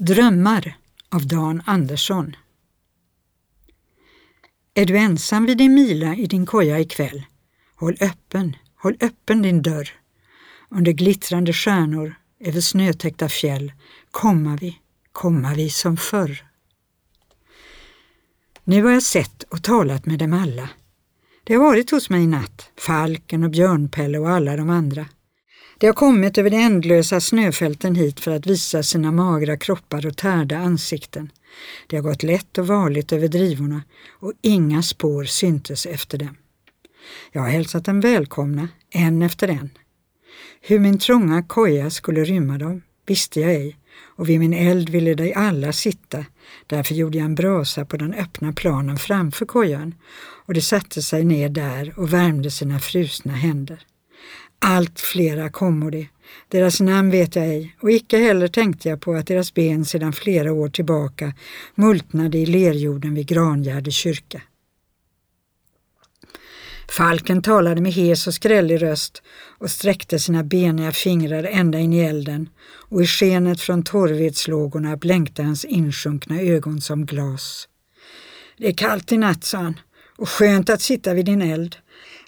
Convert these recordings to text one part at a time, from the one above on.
Drömmar av Dan Andersson Är du ensam vid din mila i din koja ikväll? Håll öppen, håll öppen din dörr. Under glittrande stjärnor, över snötäckta fjäll, komma vi, komma vi som förr. Nu har jag sett och talat med dem alla. De har varit hos mig i natt, Falken och Björnpelle och alla de andra. De har kommit över de ändlösa snöfälten hit för att visa sina magra kroppar och tärda ansikten. De har gått lätt och varligt över drivorna och inga spår syntes efter dem. Jag har hälsat dem välkomna, en efter en. Hur min trånga koja skulle rymma dem visste jag ej och vid min eld ville de alla sitta. Därför gjorde jag en brasa på den öppna planen framför kojan och de satte sig ner där och värmde sina frusna händer. Allt flera kommo de. Deras namn vet jag ej och icke heller tänkte jag på att deras ben sedan flera år tillbaka multnade i lerjorden vid Grangärde kyrka. Falken talade med hes och skrällig röst och sträckte sina beniga fingrar ända in i elden och i skenet från torvedslågorna blänkte hans insjunkna ögon som glas. Det är kallt i natt, sa han, och skönt att sitta vid din eld.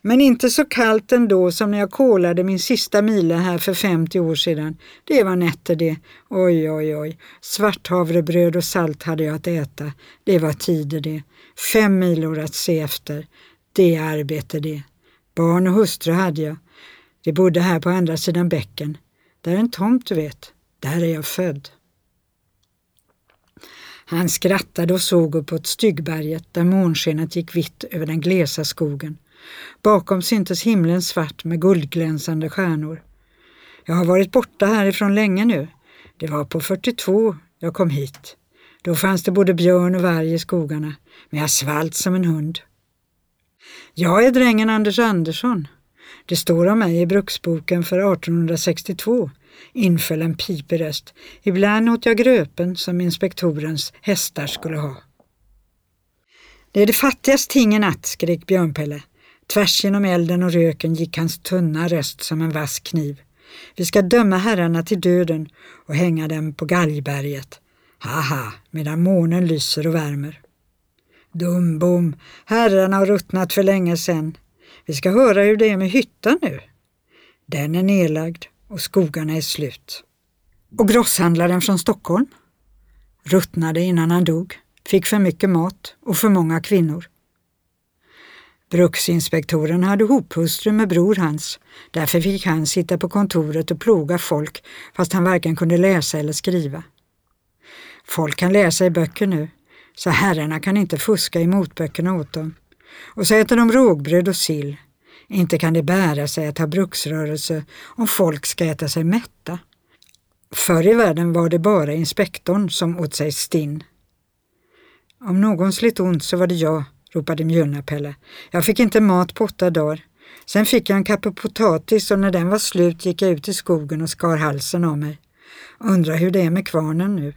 Men inte så kallt ändå som när jag kolade min sista mila här för 50 år sedan. Det var nätter det. Oj, oj, oj. Svarthavrebröd och salt hade jag att äta. Det var tider det. Fem milor att se efter. Det arbete det. Barn och hustru hade jag. De bodde här på andra sidan bäcken. Där är en tomt du vet. Där är jag född. Han skrattade och såg uppåt Styggberget där månskenet gick vitt över den glesa skogen. Bakom syntes himlen svart med guldglänsande stjärnor. Jag har varit borta härifrån länge nu. Det var på 42 jag kom hit. Då fanns det både björn och varg i skogarna, men jag svalt som en hund. Jag är drängen Anders Andersson. Det står om mig i bruksboken för 1862, inföll en pipig röst. Ibland åt jag gröpen som inspektorens hästar skulle ha. Det är det fattigaste ting i natt, skrek Björnpelle. Tvärs genom elden och röken gick hans tunna röst som en vass kniv. Vi ska döma herrarna till döden och hänga dem på galgberget. Haha, medan månen lyser och värmer. Dumbom, herrarna har ruttnat för länge sedan. Vi ska höra hur det är med hyttan nu. Den är nedlagd och skogarna är slut. Och grosshandlaren från Stockholm? Ruttnade innan han dog, fick för mycket mat och för många kvinnor. Bruksinspektoren hade hophustru med bror hans. Därför fick han sitta på kontoret och plåga folk fast han varken kunde läsa eller skriva. Folk kan läsa i böcker nu, så herrarna kan inte fuska i motböckerna åt dem. Och så äter de rågbröd och sill. Inte kan det bära sig att ha bruksrörelse om folk ska äta sig mätta. Förr i världen var det bara inspektorn som åt sig stinn. Om någon slet ont så var det jag, ropade Mjölnapelle. Jag fick inte mat på åtta dagar. Sen fick jag en kappe potatis och när den var slut gick jag ut i skogen och skar halsen av mig. Undrar hur det är med kvarnen nu.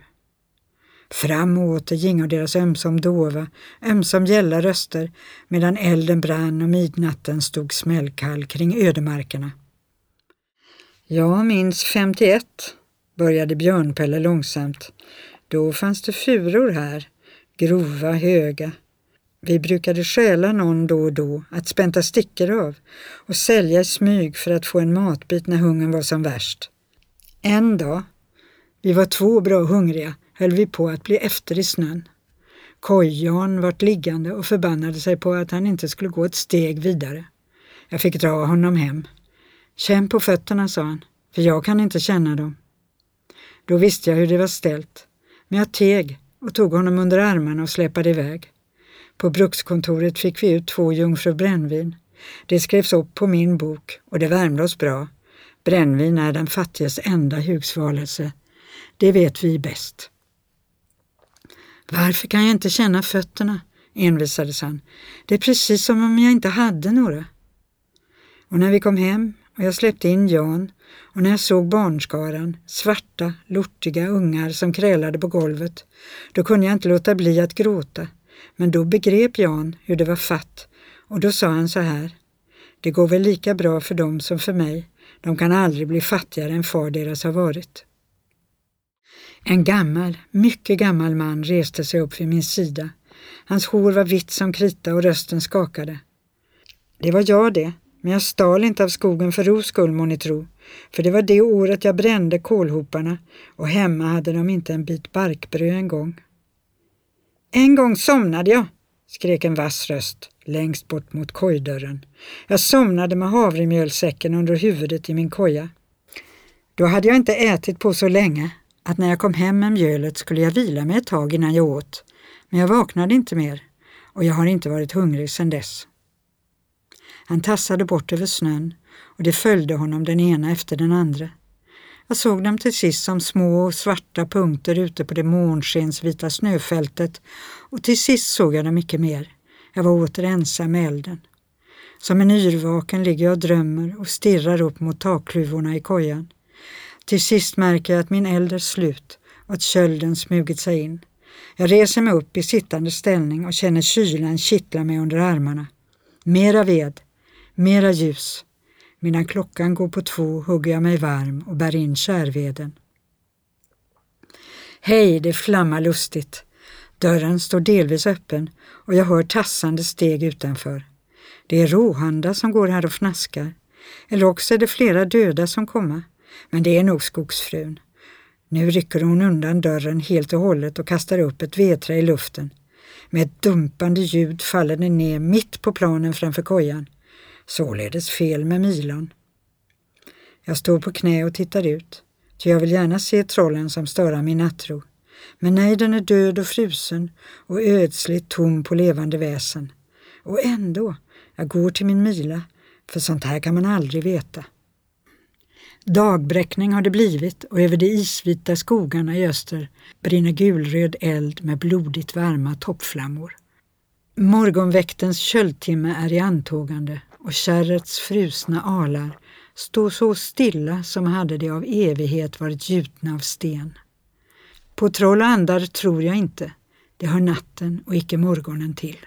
Fram och åter gingo deras ömsom dova, ömsom gälla röster medan elden brann och midnatten stod smällkall kring ödemarkerna. Jag minns 51, började Björnpelle långsamt. Då fanns det furor här, grova, höga. Vi brukade stjäla någon då och då att spänta stickor av och sälja i smyg för att få en matbit när hungern var som värst. En dag, vi var två bra hungriga, höll vi på att bli efter i snön. Kojan vart liggande och förbannade sig på att han inte skulle gå ett steg vidare. Jag fick dra honom hem. Känn på fötterna, sa han, för jag kan inte känna dem. Då visste jag hur det var ställt, men jag teg och tog honom under armarna och släpade iväg. På brukskontoret fick vi ut två jungfru brännvin. Det skrevs upp på min bok och det värmde oss bra. Brännvin är den fattiges enda hugsvalelse. Det vet vi bäst. Varför kan jag inte känna fötterna? envisades han. Det är precis som om jag inte hade några. Och när vi kom hem och jag släppte in Jan och när jag såg barnskaran, svarta, lortiga ungar som krälade på golvet, då kunde jag inte låta bli att gråta. Men då begrep Jan hur det var fatt och då sa han så här. Det går väl lika bra för dem som för mig. De kan aldrig bli fattigare än far deras har varit. En gammal, mycket gammal man reste sig upp vid min sida. Hans hår var vitt som krita och rösten skakade. Det var jag det, men jag stal inte av skogen för ros skull må ni tro, för det var det året jag brände kolhoparna och hemma hade de inte en bit barkbröd en gång. En gång somnade jag, skrek en vass röst längst bort mot kojdörren. Jag somnade med havremjölsäcken under huvudet i min koja. Då hade jag inte ätit på så länge att när jag kom hem med mjölet skulle jag vila mig ett tag innan jag åt, men jag vaknade inte mer och jag har inte varit hungrig sedan dess. Han tassade bort över snön och det följde honom den ena efter den andra. Jag såg dem till sist som små svarta punkter ute på det månskensvita snöfältet och till sist såg jag dem mycket mer. Jag var åter ensam med elden. Som en yrvaken ligger jag och drömmer och stirrar upp mot takkluvorna i kojan. Till sist märker jag att min eld är slut och att kölden smugit sig in. Jag reser mig upp i sittande ställning och känner kylan kittla mig under armarna. Mera ved, mera ljus. Medan klockan går på två hugger jag mig varm och bär in kärveden. Hej, det flammar lustigt. Dörren står delvis öppen och jag hör tassande steg utanför. Det är Rohanda som går här och fnaskar. Eller också är det flera döda som kommer. Men det är nog skogsfrun. Nu rycker hon undan dörren helt och hållet och kastar upp ett vedträ i luften. Med ett dumpande ljud faller det ner mitt på planen framför kojan. Således fel med milon. Jag står på knä och tittar ut, ty jag vill gärna se trollen som störar min nattro. Men nej, den är död och frusen och ödsligt tom på levande väsen. Och ändå, jag går till min mila, för sånt här kan man aldrig veta. Dagbräckning har det blivit och över de isvita skogarna i öster brinner gulröd eld med blodigt varma toppflammor. Morgonväktens köldtimme är i antågande och kärrets frusna alar stå så stilla som hade de av evighet varit gjutna av sten. På troll och andar tror jag inte, det hör natten och icke morgonen till.